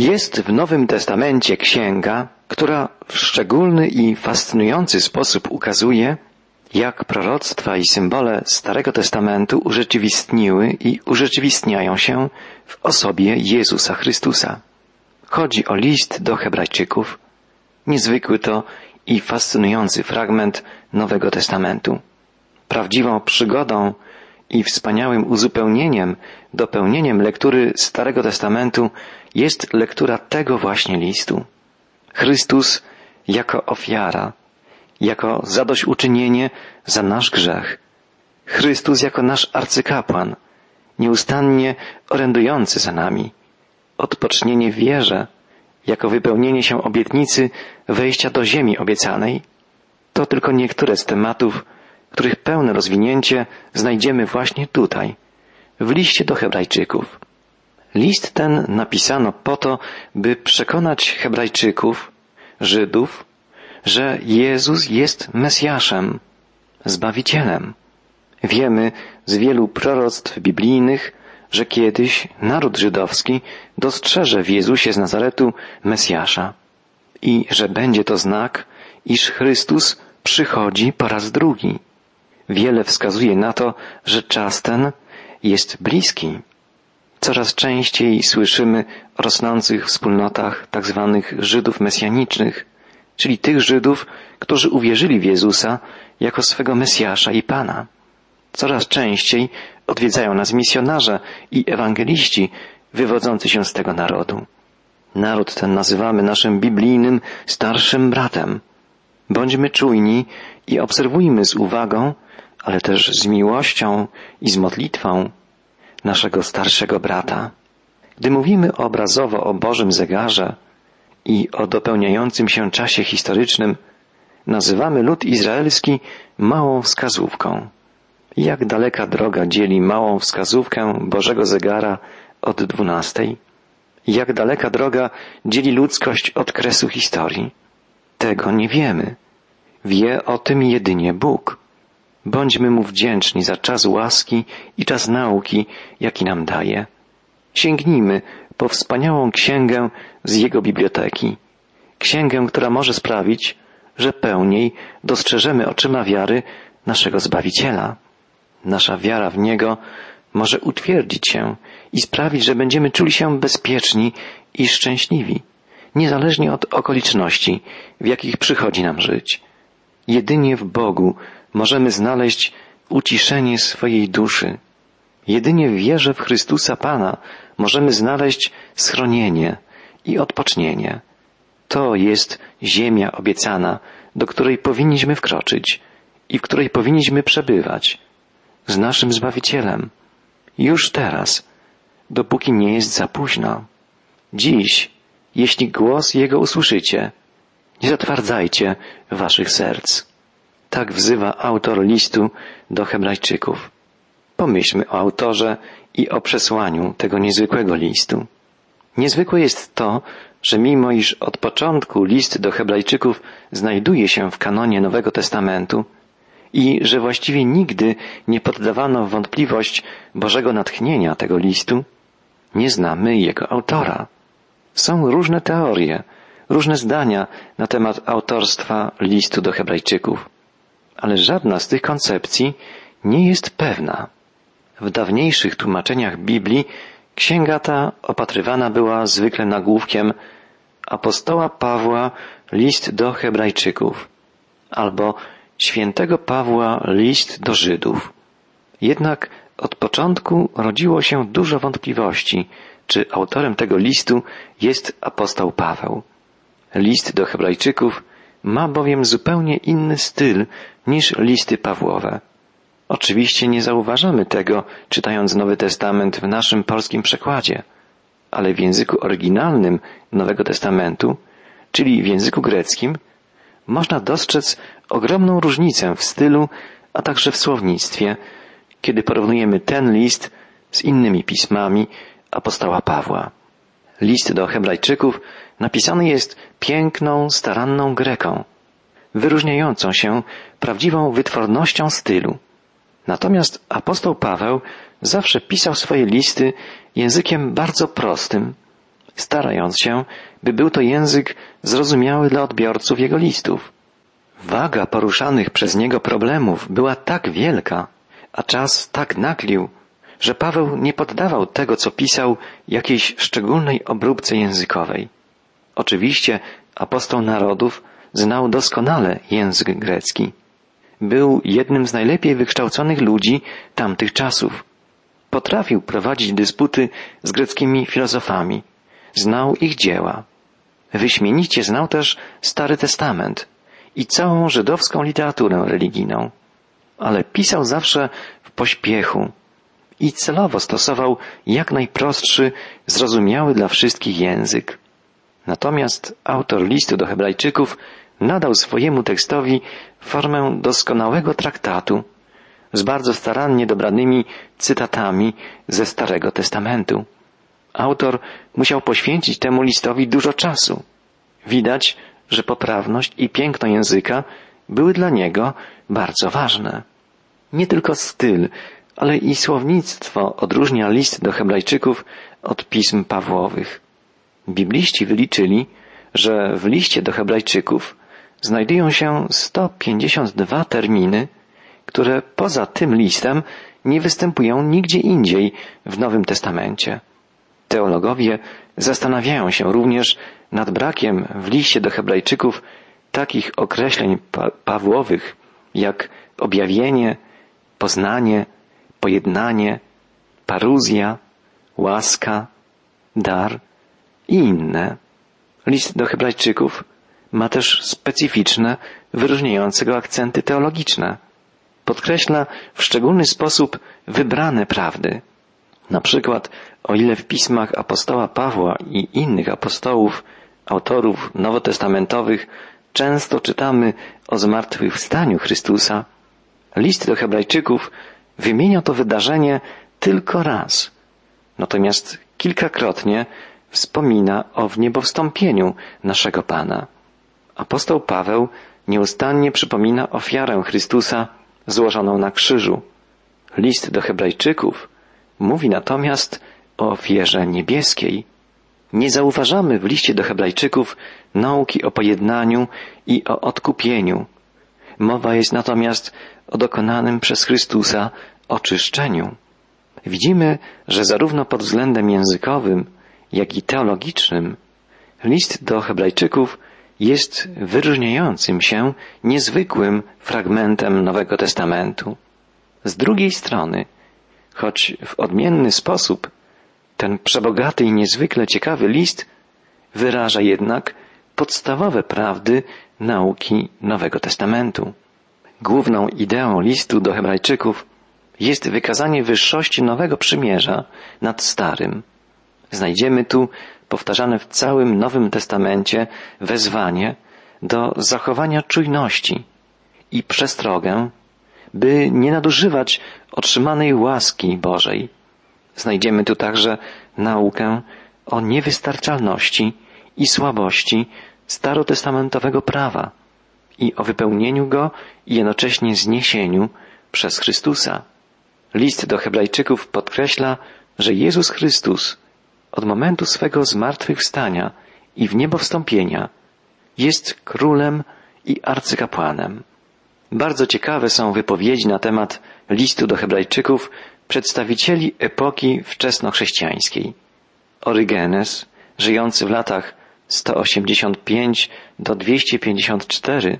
Jest w Nowym Testamencie księga, która w szczególny i fascynujący sposób ukazuje, jak proroctwa i symbole Starego Testamentu urzeczywistniły i urzeczywistniają się w osobie Jezusa Chrystusa. Chodzi o list do Hebrajczyków, niezwykły to i fascynujący fragment Nowego Testamentu. Prawdziwą przygodą i wspaniałym uzupełnieniem, dopełnieniem lektury Starego Testamentu jest lektura tego właśnie listu. Chrystus jako ofiara, jako zadośćuczynienie za nasz grzech. Chrystus jako nasz arcykapłan, nieustannie orędujący za nami. Odpocznienie wierze, jako wypełnienie się obietnicy wejścia do ziemi obiecanej. To tylko niektóre z tematów, których pełne rozwinięcie znajdziemy właśnie tutaj, w liście do Hebrajczyków. List ten napisano po to, by przekonać Hebrajczyków, Żydów, że Jezus jest Mesjaszem, Zbawicielem. Wiemy z wielu proroctw biblijnych, że kiedyś naród żydowski dostrzeże w Jezusie z Nazaretu Mesjasza i że będzie to znak, iż Chrystus przychodzi po raz drugi. Wiele wskazuje na to, że czas ten jest bliski. Coraz częściej słyszymy o rosnących wspólnotach tzw. Tak Żydów mesjanicznych, czyli tych Żydów, którzy uwierzyli w Jezusa jako swego Mesjasza i Pana. Coraz częściej odwiedzają nas misjonarze i ewangeliści wywodzący się z tego narodu. Naród ten nazywamy naszym biblijnym starszym bratem. Bądźmy czujni i obserwujmy z uwagą, ale też z miłością i z modlitwą naszego starszego brata. Gdy mówimy obrazowo o Bożym zegarze i o dopełniającym się czasie historycznym, nazywamy lud izraelski małą wskazówką. Jak daleka droga dzieli małą wskazówkę Bożego zegara od dwunastej? Jak daleka droga dzieli ludzkość od kresu historii? Tego nie wiemy. Wie o tym jedynie Bóg. Bądźmy Mu wdzięczni za czas łaski i czas nauki, jaki nam daje. Sięgnijmy po wspaniałą księgę z Jego biblioteki. Księgę, która może sprawić, że pełniej dostrzeżemy oczyma wiary naszego Zbawiciela. Nasza wiara w Niego może utwierdzić się i sprawić, że będziemy czuli się bezpieczni i szczęśliwi, niezależnie od okoliczności, w jakich przychodzi nam żyć. Jedynie w Bogu możemy znaleźć uciszenie swojej duszy. Jedynie w wierze w Chrystusa Pana możemy znaleźć schronienie i odpocznienie. To jest ziemia obiecana, do której powinniśmy wkroczyć i w której powinniśmy przebywać z naszym Zbawicielem. Już teraz, dopóki nie jest za późno. Dziś, jeśli głos Jego usłyszycie, nie zatwardzajcie waszych serc. Tak wzywa autor listu do Hebrajczyków. Pomyślmy o autorze i o przesłaniu tego niezwykłego listu. Niezwykłe jest to, że mimo iż od początku list do Hebrajczyków znajduje się w kanonie Nowego Testamentu i że właściwie nigdy nie poddawano wątpliwość Bożego natchnienia tego listu, nie znamy jego autora. Są różne teorie, różne zdania na temat autorstwa listu do Hebrajczyków ale żadna z tych koncepcji nie jest pewna. W dawniejszych tłumaczeniach Biblii księga ta opatrywana była zwykle nagłówkiem apostoła Pawła list do Hebrajczyków albo świętego Pawła list do Żydów. Jednak od początku rodziło się dużo wątpliwości, czy autorem tego listu jest apostoł Paweł. List do Hebrajczyków ma bowiem zupełnie inny styl niż listy Pawłowe. Oczywiście nie zauważamy tego, czytając Nowy Testament w naszym polskim przekładzie, ale w języku oryginalnym Nowego Testamentu, czyli w języku greckim, można dostrzec ogromną różnicę w stylu, a także w słownictwie, kiedy porównujemy ten list z innymi pismami apostoła Pawła. List do Hebrajczyków napisany jest piękną, staranną Greką, wyróżniającą się prawdziwą wytwornością stylu. Natomiast apostoł Paweł zawsze pisał swoje listy językiem bardzo prostym, starając się, by był to język zrozumiały dla odbiorców jego listów. Waga poruszanych przez niego problemów była tak wielka, a czas tak naglił, że Paweł nie poddawał tego, co pisał, jakiejś szczególnej obróbce językowej. Oczywiście apostoł narodów znał doskonale język grecki. Był jednym z najlepiej wykształconych ludzi tamtych czasów. Potrafił prowadzić dysputy z greckimi filozofami. Znał ich dzieła. Wyśmienicie znał też Stary Testament i całą żydowską literaturę religijną. Ale pisał zawsze w pośpiechu i celowo stosował jak najprostszy, zrozumiały dla wszystkich język. Natomiast autor listu do Hebrajczyków nadał swojemu tekstowi formę doskonałego traktatu z bardzo starannie dobranymi cytatami ze Starego Testamentu. Autor musiał poświęcić temu listowi dużo czasu. Widać, że poprawność i piękno języka były dla niego bardzo ważne. Nie tylko styl, ale i słownictwo odróżnia list do Hebrajczyków od pism Pawłowych. Bibliści wyliczyli, że w liście do Hebrajczyków znajdują się 152 terminy, które poza tym listem nie występują nigdzie indziej w Nowym Testamencie. Teologowie zastanawiają się również nad brakiem w liście do Hebrajczyków takich określeń pa Pawłowych jak objawienie, poznanie, pojednanie, paruzja, łaska, dar i inne. List do Hebrajczyków ma też specyficzne, wyróżniające go akcenty teologiczne. Podkreśla w szczególny sposób wybrane prawdy. Na przykład, o ile w pismach apostoła Pawła i innych apostołów, autorów nowotestamentowych, często czytamy o zmartwychwstaniu Chrystusa, list do Hebrajczyków wymienia to wydarzenie tylko raz. Natomiast kilkakrotnie wspomina o wniebowstąpieniu naszego Pana. Apostoł Paweł nieustannie przypomina ofiarę Chrystusa złożoną na krzyżu. List do Hebrajczyków mówi natomiast o ofierze niebieskiej. Nie zauważamy w liście do Hebrajczyków nauki o pojednaniu i o odkupieniu. Mowa jest natomiast o dokonanym przez Chrystusa oczyszczeniu. Widzimy, że zarówno pod względem językowym, jak i teologicznym list do Hebrajczyków jest wyróżniającym się niezwykłym fragmentem Nowego Testamentu. Z drugiej strony, choć w odmienny sposób, ten przebogaty i niezwykle ciekawy list wyraża jednak podstawowe prawdy nauki Nowego Testamentu. Główną ideą listu do Hebrajczyków jest wykazanie wyższości Nowego Przymierza nad Starym. Znajdziemy tu powtarzane w całym Nowym Testamencie wezwanie do zachowania czujności i przestrogę, by nie nadużywać otrzymanej łaski Bożej. Znajdziemy tu także naukę o niewystarczalności i słabości starotestamentowego prawa i o wypełnieniu go i jednocześnie zniesieniu przez Chrystusa. List do Hebrajczyków podkreśla, że Jezus Chrystus od momentu swego zmartwychwstania i w niebo wstąpienia jest królem i arcykapłanem. Bardzo ciekawe są wypowiedzi na temat listu do Hebrajczyków przedstawicieli epoki wczesnochrześcijańskiej. Orygenes, żyjący w latach 185 do 254,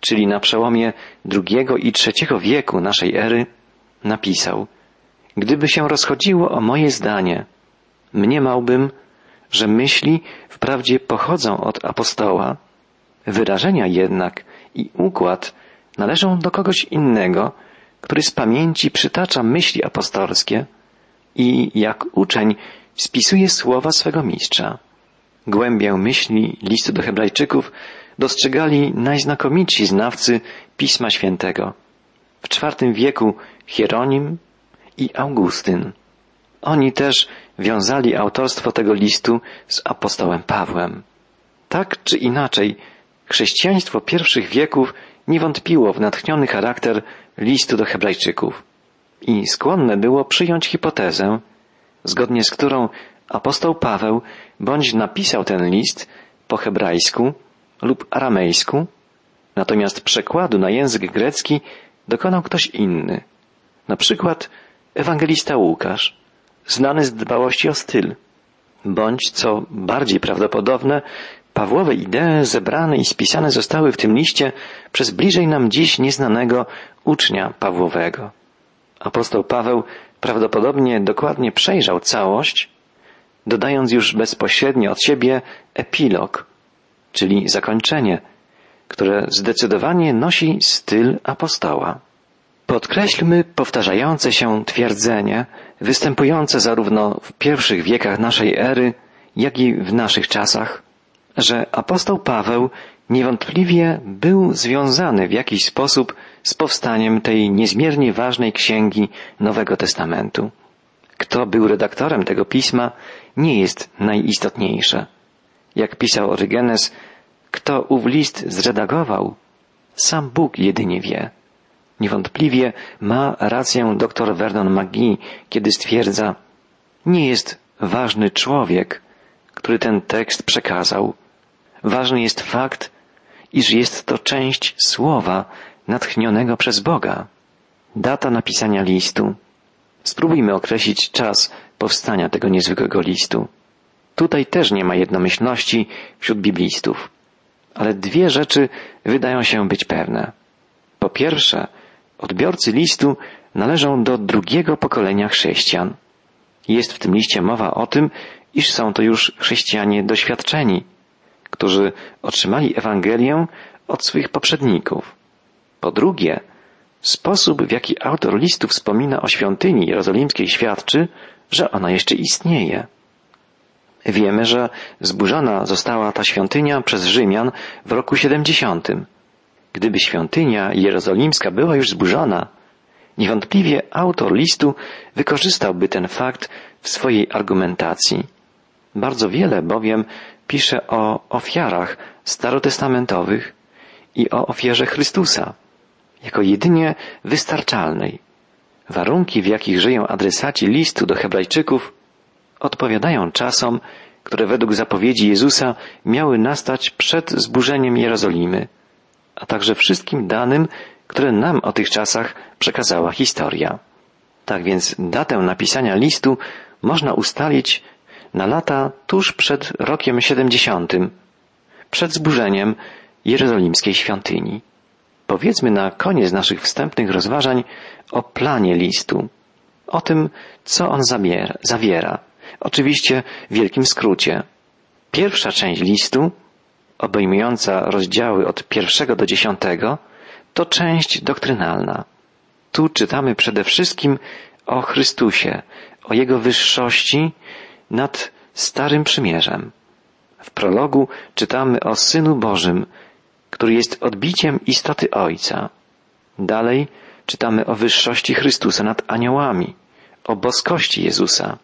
czyli na przełomie II i III wieku naszej ery, napisał Gdyby się rozchodziło o moje zdanie, mniemałbym, że myśli wprawdzie pochodzą od apostoła, wyrażenia jednak i układ należą do kogoś innego, który z pamięci przytacza myśli apostolskie i jak uczeń spisuje słowa swego mistrza. Głębię myśli listu do Hebrajczyków dostrzegali najznakomitsi znawcy Pisma Świętego. W IV wieku Hieronim i Augustyn. Oni też wiązali autorstwo tego listu z apostołem Pawłem. Tak czy inaczej, chrześcijaństwo pierwszych wieków nie wątpiło w natchniony charakter listu do Hebrajczyków i skłonne było przyjąć hipotezę, zgodnie z którą apostoł Paweł bądź napisał ten list po hebrajsku lub aramejsku, natomiast przekładu na język grecki dokonał ktoś inny. Na przykład ewangelista Łukasz, znany z dbałości o styl, bądź, co bardziej prawdopodobne, Pawłowe idee zebrane i spisane zostały w tym liście przez bliżej nam dziś nieznanego ucznia Pawłowego. Apostoł Paweł prawdopodobnie dokładnie przejrzał całość, dodając już bezpośrednio od siebie epilog, czyli zakończenie, które zdecydowanie nosi styl apostoła. Podkreślmy powtarzające się twierdzenie, występujące zarówno w pierwszych wiekach naszej ery, jak i w naszych czasach, że apostoł Paweł niewątpliwie był związany w jakiś sposób z powstaniem tej niezmiernie ważnej księgi Nowego Testamentu. Kto był redaktorem tego pisma, nie jest najistotniejsze. Jak pisał Orygenes, kto ów list zredagował, sam Bóg jedynie wie. Niewątpliwie ma rację dr Vernon McGee, kiedy stwierdza, nie jest ważny człowiek, który ten tekst przekazał. Ważny jest fakt, iż jest to część słowa natchnionego przez Boga. Data napisania listu. Spróbujmy określić czas powstania tego niezwykłego listu. Tutaj też nie ma jednomyślności wśród biblistów. Ale dwie rzeczy wydają się być pewne. Po pierwsze, odbiorcy listu należą do drugiego pokolenia chrześcijan. Jest w tym liście mowa o tym, iż są to już chrześcijanie doświadczeni, którzy otrzymali Ewangelię od swych poprzedników. Po drugie, sposób, w jaki autor listu wspomina o świątyni jerozolimskiej świadczy, że ona jeszcze istnieje. Wiemy, że zburzona została ta świątynia przez Rzymian w roku 70. Gdyby świątynia jerozolimska była już zburzona, niewątpliwie autor listu wykorzystałby ten fakt w swojej argumentacji. Bardzo wiele bowiem pisze o ofiarach starotestamentowych i o ofierze Chrystusa, jako jedynie wystarczalnej. Warunki, w jakich żyją adresaci listu do Hebrajczyków, odpowiadają czasom, które według zapowiedzi Jezusa miały nastać przed zburzeniem Jerozolimy, a także wszystkim danym, które nam o tych czasach przekazała historia. Tak więc datę napisania listu można ustalić na lata tuż przed rokiem 70, przed zburzeniem jerozolimskiej świątyni. Powiedzmy na koniec naszych wstępnych rozważań o planie listu, o tym, co on zabiera, zawiera. Oczywiście w wielkim skrócie. Pierwsza część listu, obejmująca rozdziały od pierwszego do dziesiątego, to część doktrynalna. Tu czytamy przede wszystkim o Chrystusie, o Jego wyższości nad Starym Przymierzem. W prologu czytamy o Synu Bożym, który jest odbiciem istoty Ojca. Dalej czytamy o wyższości Chrystusa nad aniołami, o boskości Jezusa.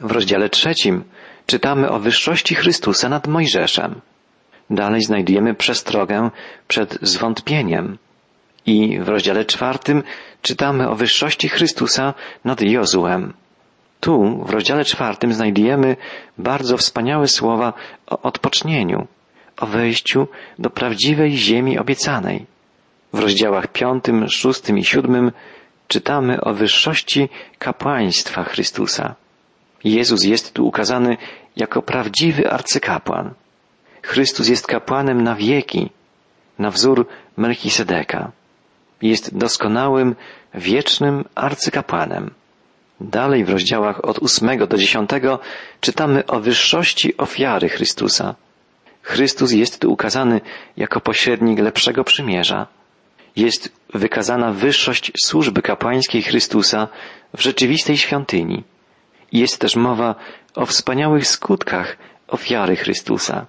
W rozdziale trzecim czytamy o wyższości Chrystusa nad Mojżeszem. Dalej znajdujemy przestrogę przed zwątpieniem. I w rozdziale czwartym czytamy o wyższości Chrystusa nad Jozułem. Tu, w rozdziale czwartym, znajdujemy bardzo wspaniałe słowa o odpocznieniu, o wejściu do prawdziwej ziemi obiecanej. W rozdziałach piątym, szóstym i siódmym czytamy o wyższości kapłaństwa Chrystusa. Jezus jest tu ukazany jako prawdziwy arcykapłan. Chrystus jest kapłanem na wieki, na wzór Melchisedeka. Jest doskonałym, wiecznym arcykapłanem. Dalej w rozdziałach od ósmego do dziesiątego czytamy o wyższości ofiary Chrystusa. Chrystus jest tu ukazany jako pośrednik lepszego przymierza. Jest wykazana wyższość służby kapłańskiej Chrystusa w rzeczywistej świątyni. Jest też mowa o wspaniałych skutkach ofiary Chrystusa.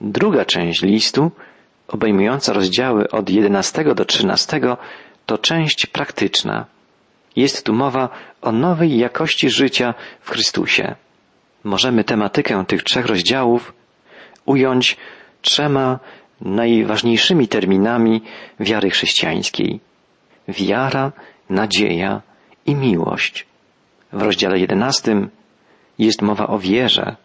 Druga część listu, obejmująca rozdziały od 11 do 13, to część praktyczna. Jest tu mowa o nowej jakości życia w Chrystusie. Możemy tematykę tych trzech rozdziałów ująć trzema najważniejszymi terminami wiary chrześcijańskiej. Wiara, nadzieja i miłość. W rozdziale jedenastym jest mowa o wierze.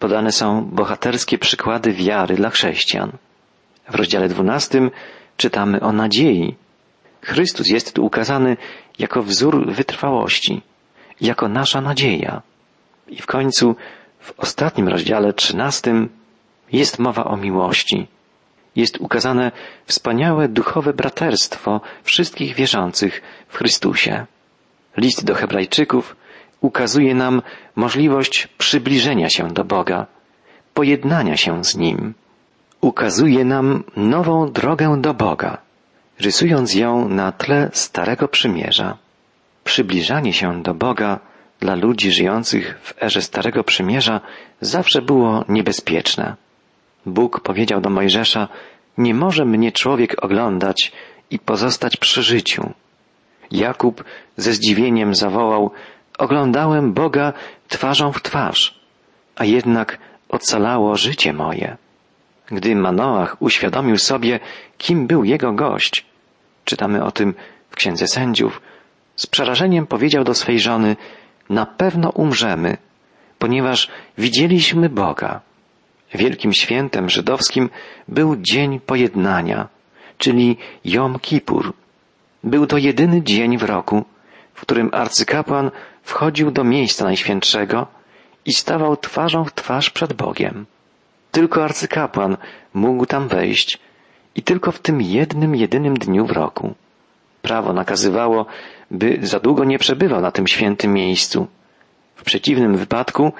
Podane są bohaterskie przykłady wiary dla chrześcijan. W rozdziale dwunastym czytamy o nadziei. Chrystus jest tu ukazany jako wzór wytrwałości, jako nasza nadzieja. I w końcu w ostatnim rozdziale trzynastym jest mowa o miłości. Jest ukazane wspaniałe duchowe braterstwo wszystkich wierzących w Chrystusie. List do Hebrajczyków ukazuje nam możliwość przybliżenia się do Boga, pojednania się z Nim. Ukazuje nam nową drogę do Boga, rysując ją na tle Starego Przymierza. Przybliżanie się do Boga dla ludzi żyjących w erze Starego Przymierza zawsze było niebezpieczne. Bóg powiedział do Mojżesza, nie może mnie człowiek oglądać i pozostać przy życiu. Jakub ze zdziwieniem zawołał, oglądałem Boga twarzą w twarz, a jednak ocalało życie moje. Gdy Manoach uświadomił sobie, kim był jego gość, czytamy o tym w Księdze Sędziów, z przerażeniem powiedział do swej żony, na pewno umrzemy, ponieważ widzieliśmy Boga. Wielkim świętem żydowskim był Dzień Pojednania, czyli Jom Kippur. Był to jedyny dzień w roku, w którym arcykapłan wchodził do miejsca najświętszego i stawał twarzą w twarz przed Bogiem. Tylko arcykapłan mógł tam wejść i tylko w tym jednym, jedynym dniu w roku. Prawo nakazywało, by za długo nie przebywał na tym świętym miejscu. W przeciwnym wypadku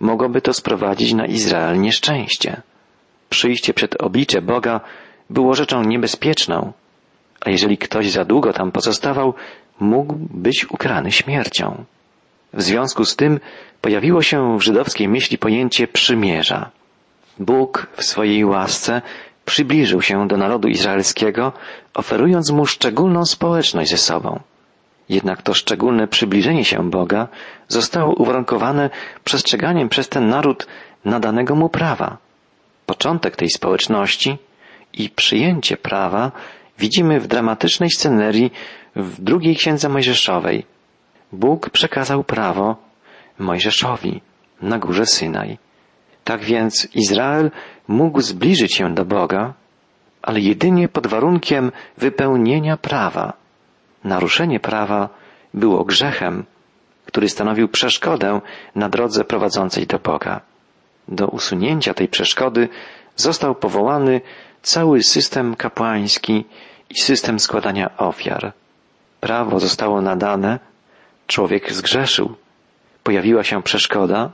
mogłoby to sprowadzić na Izrael nieszczęście. Przyjście przed oblicze Boga było rzeczą niebezpieczną, a jeżeli ktoś za długo tam pozostawał, mógł być ukarany śmiercią. W związku z tym pojawiło się w żydowskiej myśli pojęcie przymierza. Bóg w swojej łasce przybliżył się do narodu izraelskiego, oferując mu szczególną społeczność ze sobą. Jednak to szczególne przybliżenie się Boga zostało uwarunkowane przestrzeganiem przez ten naród nadanego mu prawa. Początek tej społeczności i przyjęcie prawa widzimy w dramatycznej scenerii w drugiej księdze Mojżeszowej. Bóg przekazał prawo Mojżeszowi na górze Synaj. Tak więc Izrael mógł zbliżyć się do Boga, ale jedynie pod warunkiem wypełnienia prawa. Naruszenie prawa było grzechem, który stanowił przeszkodę na drodze prowadzącej do Boga. Do usunięcia tej przeszkody został powołany cały system kapłański i system składania ofiar. Prawo zostało nadane, człowiek zgrzeszył, pojawiła się przeszkoda,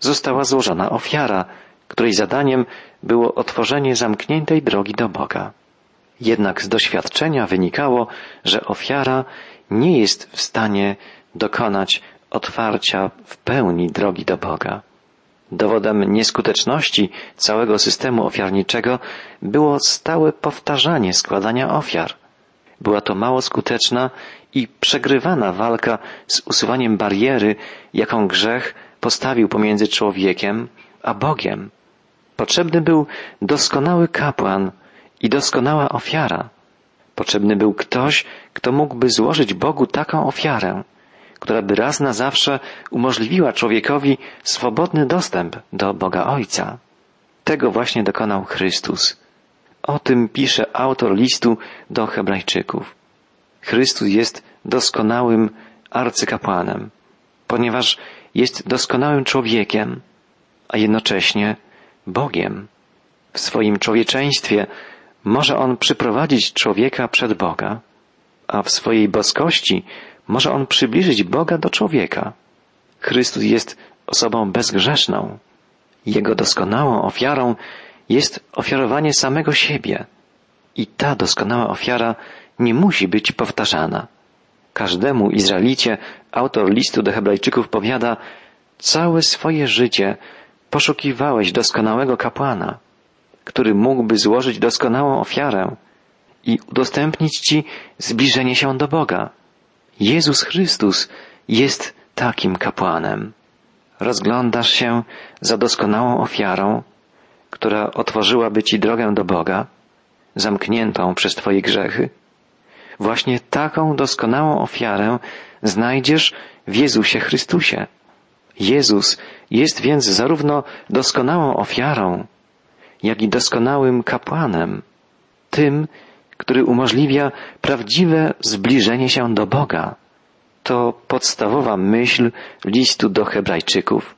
została złożona ofiara, której zadaniem było otworzenie zamkniętej drogi do Boga. Jednak z doświadczenia wynikało, że ofiara nie jest w stanie dokonać otwarcia w pełni drogi do Boga. Dowodem nieskuteczności całego systemu ofiarniczego było stałe powtarzanie składania ofiar. Była to mało skuteczna i przegrywana walka z usuwaniem bariery, jaką grzech postawił pomiędzy człowiekiem a Bogiem. Potrzebny był doskonały kapłan i doskonała ofiara. Potrzebny był ktoś, kto mógłby złożyć Bogu taką ofiarę, która by raz na zawsze umożliwiła człowiekowi swobodny dostęp do Boga Ojca. Tego właśnie dokonał Chrystus. O tym pisze autor listu do Hebrajczyków. Chrystus jest doskonałym arcykapłanem, ponieważ jest doskonałym człowiekiem, a jednocześnie Bogiem. W swoim człowieczeństwie może On przyprowadzić człowieka przed Boga, a w swojej boskości może On przybliżyć Boga do człowieka. Chrystus jest osobą bezgrzeszną. Jego doskonałą ofiarą jest ofiarowanie samego siebie. I ta doskonała ofiara nie musi być powtarzana. Każdemu Izraelicie autor listu do Hebrajczyków powiada, całe swoje życie poszukiwałeś doskonałego kapłana, który mógłby złożyć doskonałą ofiarę i udostępnić Ci zbliżenie się do Boga. Jezus Chrystus jest takim kapłanem. Rozglądasz się za doskonałą ofiarą, która otworzyłaby Ci drogę do Boga, zamkniętą przez Twoje grzechy. Właśnie taką doskonałą ofiarę znajdziesz w Jezusie Chrystusie. Jezus jest więc zarówno doskonałą ofiarą, jak i doskonałym kapłanem, tym, który umożliwia prawdziwe zbliżenie się do Boga. To podstawowa myśl listu do Hebrajczyków.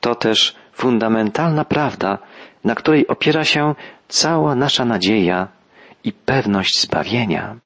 To też fundamentalna prawda, na której opiera się cała nasza nadzieja i pewność zbawienia.